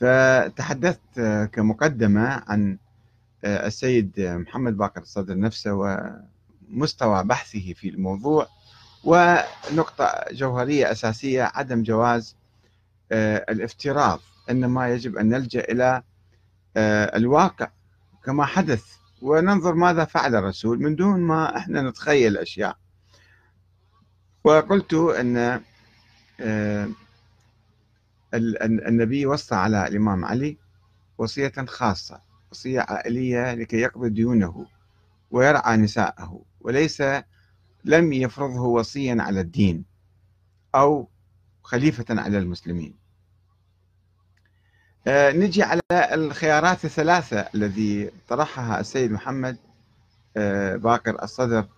فتحدثت كمقدمة عن السيد محمد باقر الصدر نفسه ومستوى بحثه في الموضوع ونقطة جوهرية أساسية عدم جواز الافتراض إنما يجب أن نلجأ إلى الواقع كما حدث. وننظر ماذا فعل الرسول من دون ما إحنا نتخيل أشياء. وقلت أن النبي وصى على الإمام علي وصية خاصة وصية عائلية لكي يقضي ديونه ويرعى نساءه وليس لم يفرضه وصيا على الدين أو خليفة على المسلمين. آه، نجي على الخيارات الثلاثة الذي طرحها السيد محمد آه، باكر الصدر.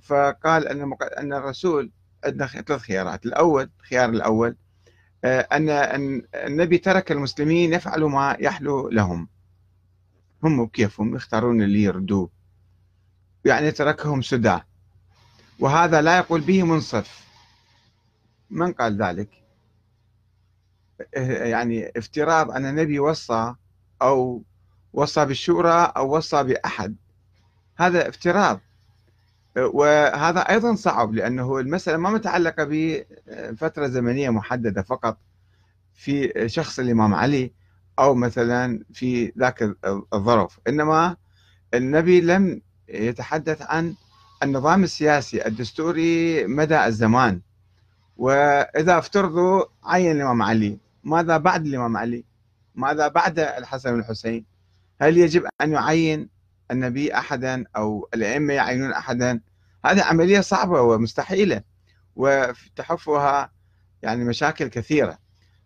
فقال أن أن الرسول عندنا ثلاث خيارات. الأول الخيار الأول أن النبي ترك المسلمين يفعلوا ما يحلو لهم. هم بكيفهم يختارون اللي يردوه. يعني تركهم سدى. وهذا لا يقول به منصف. من قال ذلك؟ يعني افتراض أن النبي وصى أو وصى بالشورى أو وصى بأحد. هذا افتراض. وهذا أيضا صعب لأنه المسألة ما متعلقة بفترة زمنية محددة فقط. في شخص الإمام علي أو مثلا في ذاك الظرف. إنما النبي لم يتحدث عن النظام السياسي الدستوري مدى الزمان. وإذا افترضوا عين الإمام علي ماذا بعد الإمام علي؟ ماذا بعد الحسن والحسين؟ هل يجب أن يعين النبي أحدا أو الأئمة يعينون أحدا. هذه عملية صعبة ومستحيلة وتحفها يعني مشاكل كثيرة.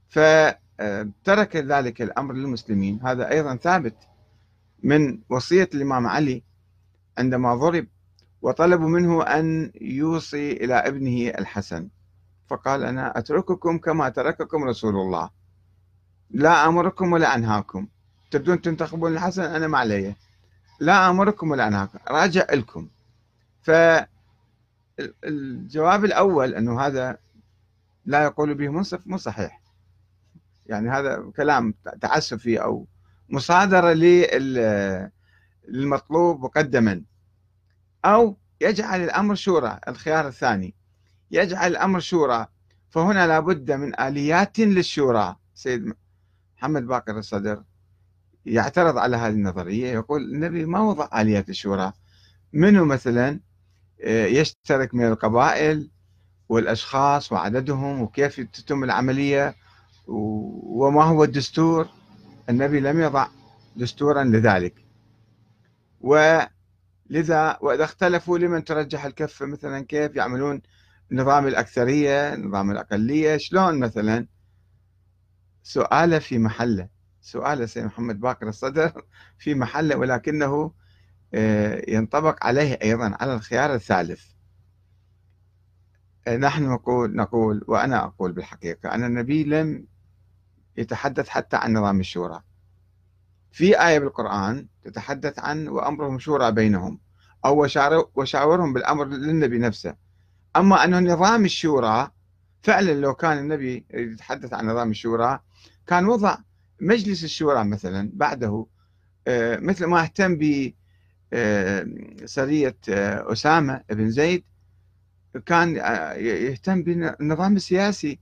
فترك ذلك الأمر للمسلمين. هذا أيضا ثابت من وصية الإمام علي عندما ضرب وطلبوا منه أن يوصي إلى ابنه الحسن. فقال أنا أترككم كما ترككم رسول الله. لا أمركم ولا أنهاكم. تبدون تنتخبون الحسن أنا ما علي. لا أمركم ولا أنهاكم. راجع لكم فالجواب الأول أنه هذا لا يقول به منصف مو صحيح. يعني هذا كلام تعسفي أو مصادرة للمطلوب مقدما. أو يجعل الأمر شورى الخيار الثاني. يجعل الأمر شورى فهنا لابد من آليات للشورى. سيد محمد باقر الصدر. يعترض على هذه النظرية يقول النبي ما وضع آليات الشورى. منه مثلا؟ آه، يشترك من القبائل والأشخاص وعددهم وكيف تتم العملية وما هو الدستور؟ النبي لم يضع دستورا لذلك. ولذا وإذا اختلفوا لمن ترجح الكفة مثلا؟ كيف يعملون نظام الأكثرية نظام الأقلية؟ شلون مثلا؟ سؤال في محله. سؤال سيد محمد باقر الصدر في محله ولكنه آه، ينطبق عليه أيضا على الخيار الثالث. آه، نحن نقول نقول وأنا أقول بالحقيقة أن النبي لم يتحدث حتى عن نظام الشورى. في آية بالقرآن تتحدث عن وأمرهم شورى بينهم أو وشاورهم بالأمر للنبي نفسه. أما أنه نظام الشورى فعلا لو كان النبي يتحدث عن نظام الشورى كان وضع مجلس الشورى مثلا بعده آه، مثل ما اهتم ب آه، سرية آه، أسامة بن زيد كان يهتم بالنظام السياسي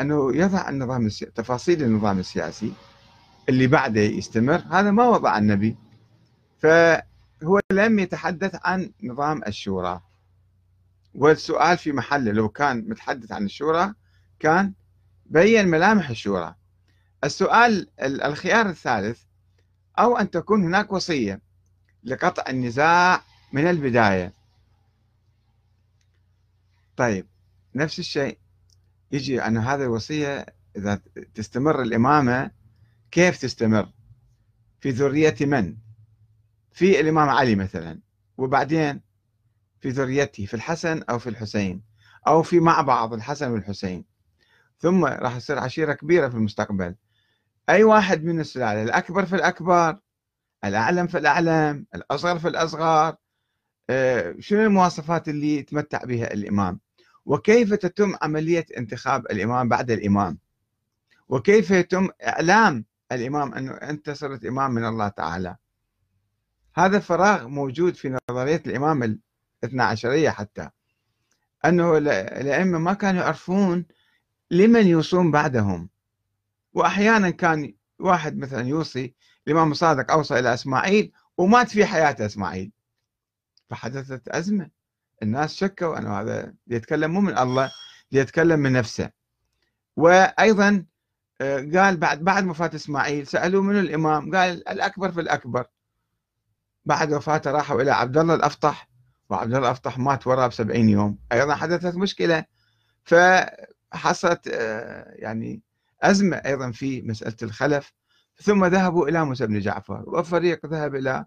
أنه يضع النظام السياسي تفاصيل النظام السياسي اللي بعده يستمر. هذا ما وضع النبي. فهو لم يتحدث عن نظام الشورى. والسؤال في محله لو كان متحدث عن الشورى كان بين ملامح الشورى. السؤال الخيار الثالث أو أن تكون هناك وصية لقطع النزاع من البداية. طيب نفس الشيء يجي أن هذه الوصية إذا تستمر الإمامة كيف تستمر؟ في ذرية من؟ في الإمام علي مثلا وبعدين في ذريته في الحسن أو في الحسين أو في مع بعض الحسن والحسين. ثم راح تصير عشيرة كبيرة في المستقبل. أي واحد من السلالة الأكبر في الأكبر الأعلم في الأعلم الأصغر في الأصغر آه، شنو المواصفات اللي يتمتع بها الإمام؟ وكيف تتم عملية انتخاب الإمام بعد الإمام؟ وكيف يتم إعلام الإمام أنه أنت صرت إمام من الله تعالى؟ هذا الفراغ موجود في نظرية الإمام الاثنى عشرية حتى أنه الأئمة ما كانوا يعرفون لمن يوصون بعدهم. وأحيانا كان واحد مثلا يوصي الإمام الصادق أوصى إلى إسماعيل ومات في حياته إسماعيل. فحدثت أزمة. الناس شكوا أنه هذا يتكلم مو من الله يتكلم من نفسه. وأيضا آه، قال بعد بعد وفاة إسماعيل سألوه من الإمام؟ قال الأكبر في الأكبر. بعد وفاته راحوا إلى عبد الله الأفطح وعبد الله الأفطح مات وراه بسبعين يوم. أيضا حدثت مشكلة. فحصلت آه، يعني أزمة أيضا في مسألة الخلف ثم ذهبوا إلى موسى بن جعفر وفريق ذهب إلى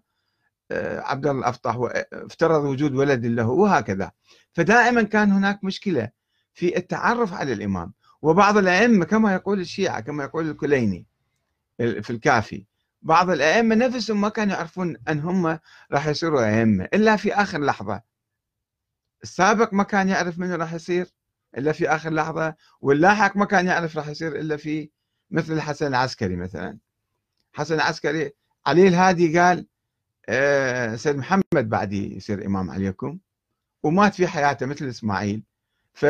آه، عبد الله الأفطح وافترض وجود ولد له وهكذا. فدائما كان هناك مشكلة في التعرف على الإمام وبعض الأئمة كما يقول الشيعة كما يقول الكليني في الكافي بعض الأئمة نفسهم ما كانوا يعرفون أن هم راح يصيروا أئمة إلا في آخر لحظة. السابق ما كان يعرف منه راح يصير؟ إلا في آخر لحظة واللاحق ما كان يعرف راح يصير إلا في مثل الحسن العسكري مثلا. حسن العسكري علي الهادي قال آه، سيد محمد بعدي يصير إمام عليكم ومات في حياته مثل إسماعيل. ف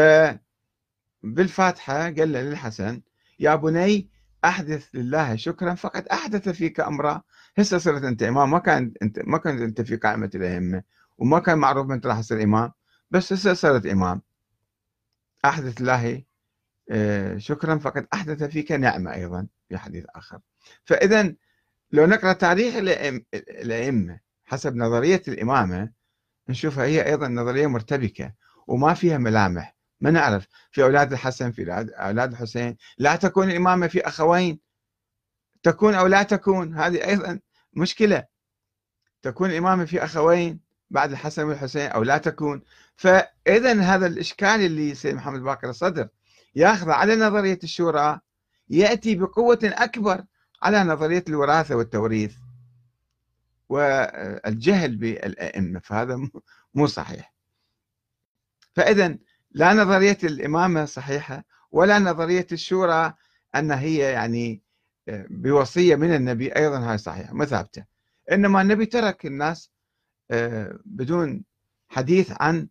بالفاتحة قال له للحسن يا بني أحدث لله شكرا فقد أحدث فيك أمرا. هسه صرت أنت إمام ما كان أنت ما كنت أنت في قائمة الأئمة وما كان معروف أنت راح تصير إمام بس هسه صرت إمام. أحدث الله آه، شكرا فقد أحدث فيك نعمة أيضا في حديث آخر. فإذا لو نقرأ تاريخ الأئمة حسب نظرية الإمامة نشوفها هي أيضا نظرية مرتبكة وما فيها ملامح. ما نعرف في أولاد الحسن في أولاد الحسين. لا تكون الإمامة في أخوين. تكون أو لا تكون. هذه أيضا مشكلة. تكون الإمامة في أخوين. بعد الحسن والحسين أو لا تكون. فإذا هذا الإشكال اللي سيد محمد باكر الصدر ياخذ على نظرية الشورى يأتي بقوة أكبر على نظرية الوراثة والتوريث والجهل بالأئمة فهذا مو صحيح. فإذا لا نظرية الإمامة صحيحة ولا نظرية الشورى أن هي يعني آه، بوصية من النبي أيضا هاي صحيحة ما ثابتة. إنما النبي ترك الناس بدون حديث عن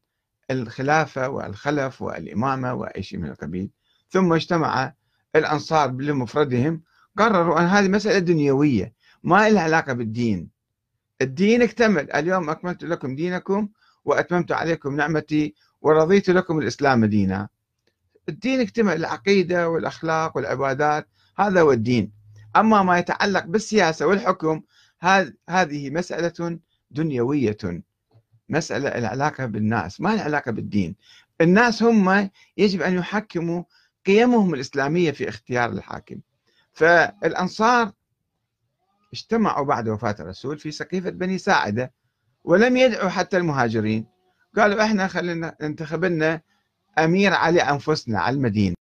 الخلافة والخلف والإمامة وأي شيء من القبيل. ثم اجتمع الأنصار بمفردهم قرروا أن هذه مسألة دنيوية ما لها علاقة بالدين. الدين اكتمل. اليوم أكملت لكم دينكم وأتممت عليكم نعمتي ورضيت لكم الإسلام دينا. الدين اكتمل. العقيدة والأخلاق والعبادات هذا هو الدين. أما ما يتعلق بالسياسة والحكم هذه مسألة دنيوية. مسألة العلاقة بالناس ما العلاقة بالدين. الناس هم يجب أن يحكموا قيمهم الإسلامية في اختيار الحاكم. فالأنصار اجتمعوا بعد وفاة الرسول في سقيفة بني ساعدة ولم يدعوا حتى المهاجرين. قالوا إحنا خلينا ننتخب لنا أمير على أنفسنا على المدينة.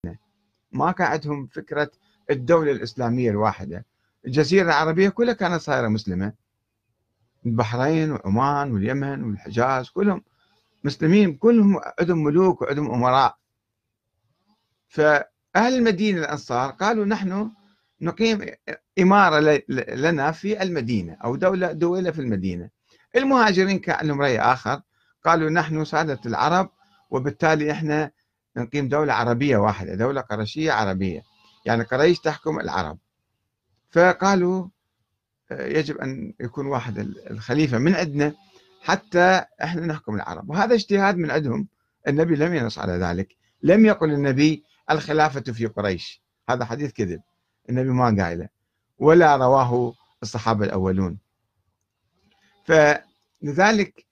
ما كان عندهم فكرة الدولة الإسلامية الواحدة. الجزيرة العربية كلها كانت صايرة مسلمة. البحرين وعمان واليمن والحجاز كلهم مسلمين كلهم عندهم ملوك وعندهم أمراء. فأهل المدينة الأنصار قالوا نحن نقيم إمارة لنا في المدينة أو دولة دولة في المدينة. المهاجرين كان لهم رأي آخر قالوا نحن سادة العرب وبالتالي إحنا نقيم دولة عربية واحدة دولة قرشية عربية. يعني قريش تحكم العرب. فقالوا يجب أن يكون واحد الخليفة من عندنا حتى إحنا نحكم العرب. وهذا اجتهاد من عندهم. النبي لم ينص على ذلك. لم يقل النبي الخلافة في قريش. هذا حديث كذب. النبي ما قايله. ولا رواه الصحابة الأولون. فلذلك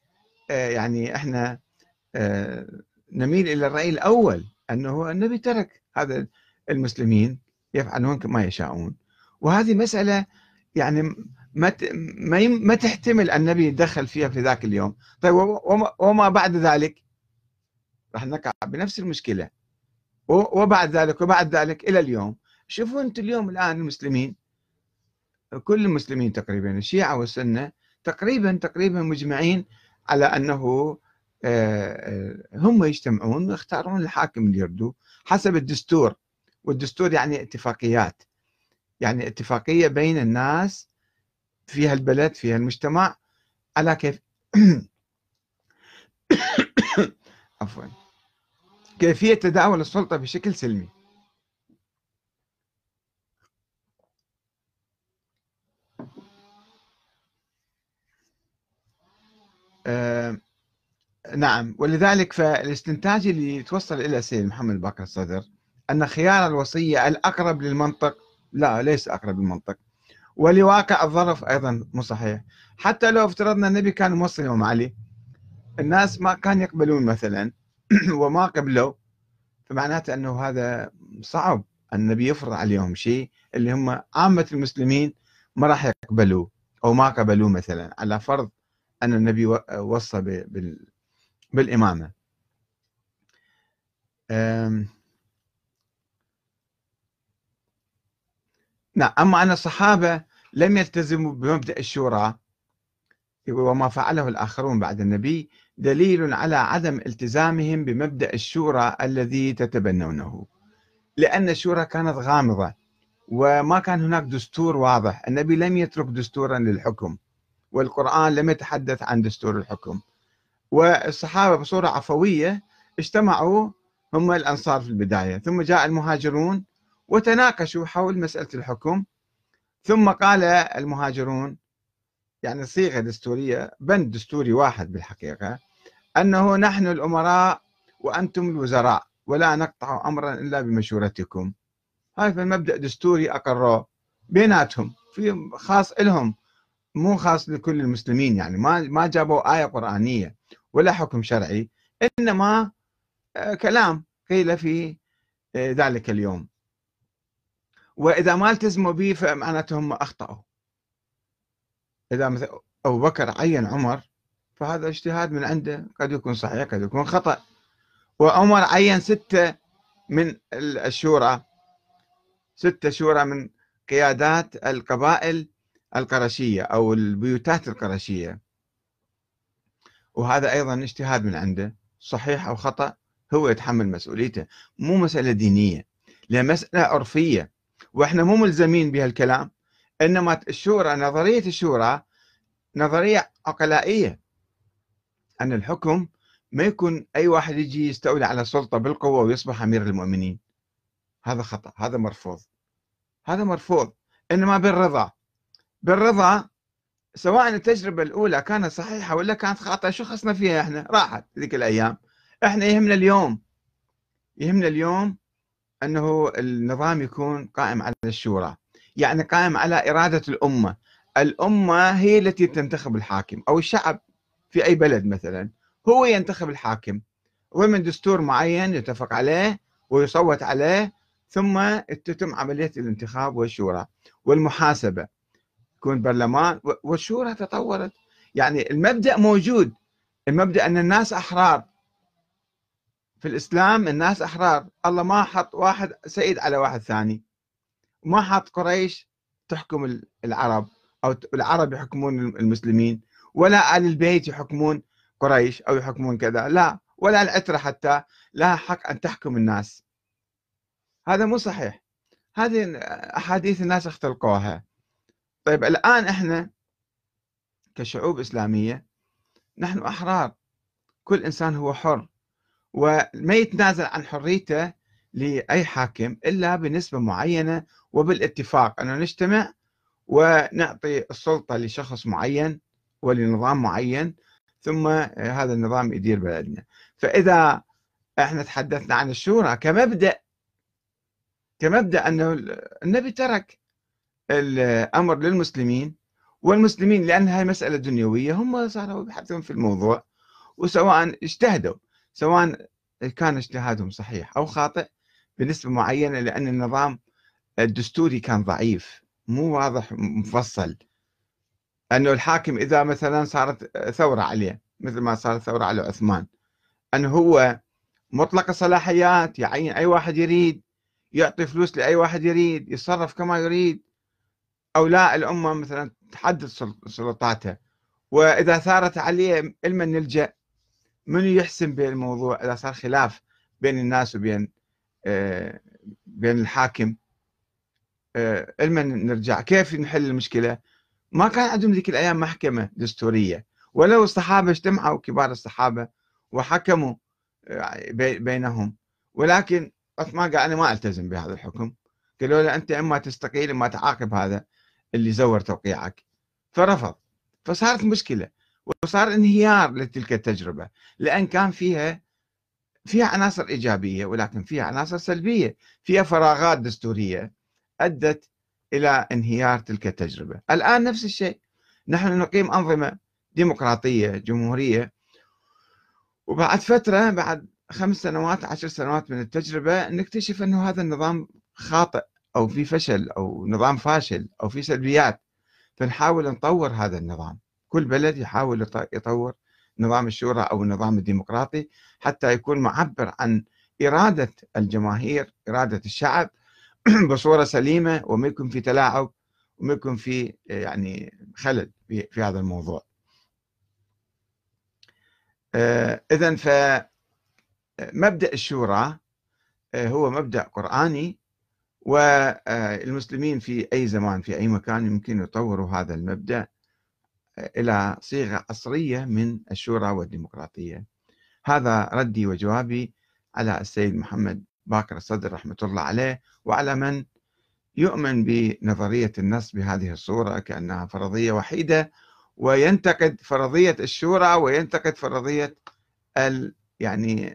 آه، يعني إحنا آه، نميل إلى الرأي الأول أنه النبي ترك هذا المسلمين يفعلون كما يشاءون. وهذه مسألة يعني ما ما ما تحتمل النبي يتدخل فيها في ذاك اليوم. طيب وما بعد ذلك؟ راح نقع بنفس المشكلة. وبعد ذلك وبعد ذلك إلى اليوم. شوفوا أنتم اليوم الآن المسلمين كل المسلمين تقريبا الشيعة والسنة تقريبا تقريبا مجمعين على أنه آه، آه، هم يجتمعون ويختارون الحاكم اللي يردوه حسب الدستور. والدستور يعني اتفاقيات. يعني اتفاقية بين الناس في هالبلد في هالمجتمع على كيف؟ عفوا. كيفية تداول السلطة بشكل سلمي. آه نعم. ولذلك فالاستنتاج اللي توصل إلى السيد محمد باقر الصدر أن خيار الوصية الأقرب للمنطق لا ليس أقرب للمنطق ولواقع الظرف أيضا مو صحيح. حتى لو افترضنا النبي كان موصي يوم علي الناس ما كان يقبلون مثلا وما قبلوا فمعناته أنه هذا صعب. النبي يفرض عليهم شيء اللي هم عامة المسلمين ما راح يقبلوه أو ما قبلوه مثلا على فرض أن النبي وصى بالإمامة. نعم أما أن الصحابة لم يلتزموا بمبدأ الشورى وما فعله الآخرون بعد النبي دليل على عدم التزامهم بمبدأ الشورى الذي تتبنونه. لأن الشورى كانت غامضة وما كان هناك دستور واضح. النبي لم يترك دستورا للحكم والقرآن لم يتحدث عن دستور الحكم. والصحابة بصورة عفوية اجتمعوا هم الأنصار في البداية ثم جاء المهاجرون وتناقشوا حول مسألة الحكم. ثم قال المهاجرون يعني صيغة دستورية بند دستوري واحد بالحقيقة أنه نحن الأمراء وأنتم الوزراء ولا نقطع أمرا إلا بمشورتكم. هذا المبدأ دستوري أقروه بيناتهم في خاص لهم مو خاص لكل المسلمين يعني ما ما جابوا آية قرآنية ولا حكم شرعي إنما آه، كلام قيل في آه، ذلك اليوم. وإذا ما التزموا به فمعناته هم أخطأوا. إذا مثلا أبو بكر عين عمر فهذا اجتهاد من عنده قد يكون صحيح قد يكون خطأ. وعمر عين ستة من الشورى ستة شورى من قيادات القبائل القرشية أو البيوتات القرشية. وهذا أيضا اجتهاد من عنده صحيح أو خطأ هو يتحمل مسؤوليته. مو مسألة دينية لأن مسألة وإحنا مو ملزمين بهالكلام إنما الشورى نظرية الشورى نظرية عقلائية. أن الحكم ما يكون أي واحد يجي يستولي على السلطة بالقوة ويصبح أمير المؤمنين. هذا خطأ هذا مرفوض. هذا مرفوض. إنما بالرضا. بالرضا سواء التجربة الأولى كانت صحيحة ولا كانت خاطئة شو خصنا فيها إحنا؟ راحت ذيك الأيام. إحنا يهمنا اليوم. يهمنا اليوم أنه النظام يكون قائم على الشورى يعني قائم على إرادة الأمة. الأمة هي التي تنتخب الحاكم أو الشعب في أي بلد مثلا هو ينتخب الحاكم. ومن دستور معين يتفق عليه ويصوت عليه ثم تتم عملية الانتخاب والشورى والمحاسبة. يكون برلمان والشورى تطورت. يعني المبدأ موجود. المبدأ أن الناس أحرار. في الإسلام الناس أحرار. الله ما حط واحد سيد على واحد ثاني. ما حط قريش تحكم العرب أو العرب يحكمون المسلمين ولا آل البيت يحكمون قريش أو يحكمون كذا. لا ولا العترة حتى لها حق أن تحكم الناس. هذا مو صحيح. هذه أحاديث الناس اختلقوها. طيب الآن إحنا كشعوب إسلامية نحن أحرار. كل إنسان هو حر. وما يتنازل عن حريته لأي حاكم إلا بنسبة معينة وبالاتفاق. أن نجتمع ونعطي السلطة لشخص معين ولنظام معين ثم هذا النظام يدير بلدنا. فإذا إحنا تحدثنا عن الشورى كمبدأ كمبدأ أنه النبي ترك الأمر للمسلمين والمسلمين لأن هاي مسألة دنيوية هم صاروا يبحثون في الموضوع وسواء اجتهدوا. سواء كان اجتهادهم صحيح أو خاطئ بنسبة معينة لأن النظام الدستوري كان ضعيف مو واضح مفصل. أنه الحاكم إذا مثلا صارت ثورة عليه مثل ما صارت ثورة على عثمان أنه هو مطلق الصلاحيات يعين أي واحد يريد يعطي فلوس لأي واحد يريد يتصرف كما يريد. أو لا الأمة مثلا تحدد سلطاتها وإذا ثارت عليه لمن نلجأ من يحسم بالموضوع إذا صار خلاف بين الناس وبين آه، بين الحاكم؟ آه، المن نرجع. كيف نحل المشكلة؟ ما كان عندهم ذيك الأيام محكمة دستورية. ولو الصحابة اجتمعوا كبار الصحابة وحكموا آه، بينهم. ولكن عثمان قال أنا ما ألتزم بهذا الحكم. قالوا له أنت إما تستقيل إما تعاقب هذا اللي زور توقيعك. فرفض. فصارت مشكلة. وصار انهيار لتلك التجربة لأن كان فيها فيها عناصر إيجابية ولكن فيها عناصر سلبية. فيها فراغات دستورية أدت إلى انهيار تلك التجربة. الآن نفس الشيء. نحن نقيم أنظمة ديمقراطية جمهورية. وبعد فترة بعد خمس سنوات عشر سنوات من التجربة نكتشف أنه هذا النظام خاطئ أو في فشل أو نظام فاشل أو في سلبيات. فنحاول نطور هذا النظام. كل بلد يحاول يطور نظام الشورى أو النظام الديمقراطي حتى يكون معبر عن إرادة الجماهير إرادة الشعب بصورة سليمة وما يكون في تلاعب وما يكون في يعني خلل في, هذا الموضوع. آه، إذا فمبدأ الشورى آه، هو مبدأ قرآني والمسلمين في أي زمان في أي مكان يمكن يطوروا هذا المبدأ. إلى صيغة عصرية من الشورى والديمقراطية. هذا ردي وجوابي على السيد محمد باكر الصدر رحمة الله عليه وعلى من يؤمن بنظرية النص بهذه الصورة كأنها فرضية وحيدة وينتقد فرضية الشورى وينتقد فرضية ال يعني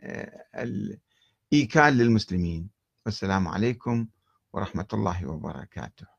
الإيكال للمسلمين. والسلام عليكم ورحمة الله وبركاته.